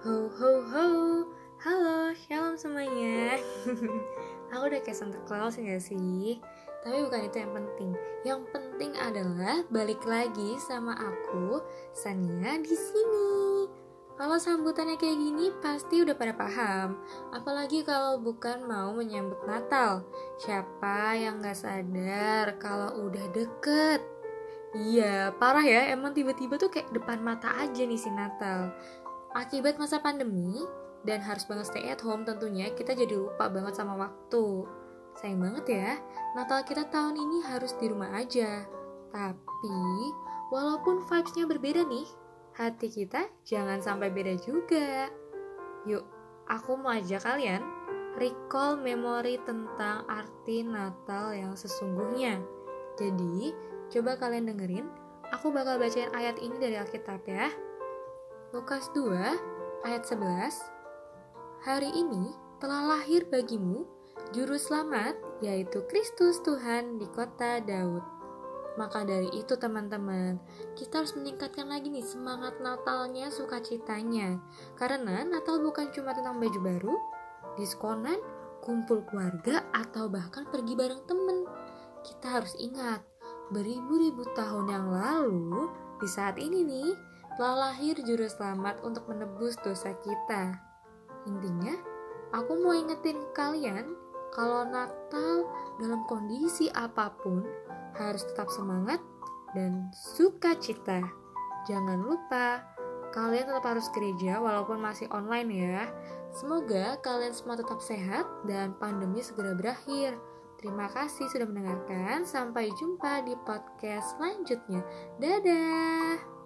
Ho ho ho Halo, shalom semuanya Aku udah kayak Santa Claus ya sih? Tapi bukan itu yang penting Yang penting adalah balik lagi sama aku, Sania di sini. Kalau sambutannya kayak gini pasti udah pada paham Apalagi kalau bukan mau menyambut Natal Siapa yang gak sadar kalau udah deket Iya, parah ya. Emang tiba-tiba tuh kayak depan mata aja nih si Natal. Akibat masa pandemi dan harus banget stay at home tentunya kita jadi lupa banget sama waktu. Sayang banget ya, Natal kita tahun ini harus di rumah aja. Tapi, walaupun vibes-nya berbeda nih, hati kita jangan sampai beda juga. Yuk, aku mau ajak kalian recall memori tentang arti Natal yang sesungguhnya. Jadi, Coba kalian dengerin, aku bakal bacain ayat ini dari Alkitab ya. Lukas 2 ayat 11 Hari ini telah lahir bagimu juru selamat yaitu Kristus Tuhan di kota Daud. Maka dari itu teman-teman, kita harus meningkatkan lagi nih semangat Natalnya, sukacitanya. Karena Natal bukan cuma tentang baju baru, diskonan, kumpul keluarga, atau bahkan pergi bareng temen. Kita harus ingat, beribu-ribu tahun yang lalu, di saat ini nih, telah lahir juru selamat untuk menebus dosa kita. Intinya, aku mau ingetin kalian kalau Natal dalam kondisi apa pun harus tetap semangat dan sukacita. Jangan lupa, kalian tetap harus gereja walaupun masih online ya. Semoga kalian semua tetap sehat dan pandemi segera berakhir. Terima kasih sudah mendengarkan. Sampai jumpa di podcast selanjutnya. Dadah.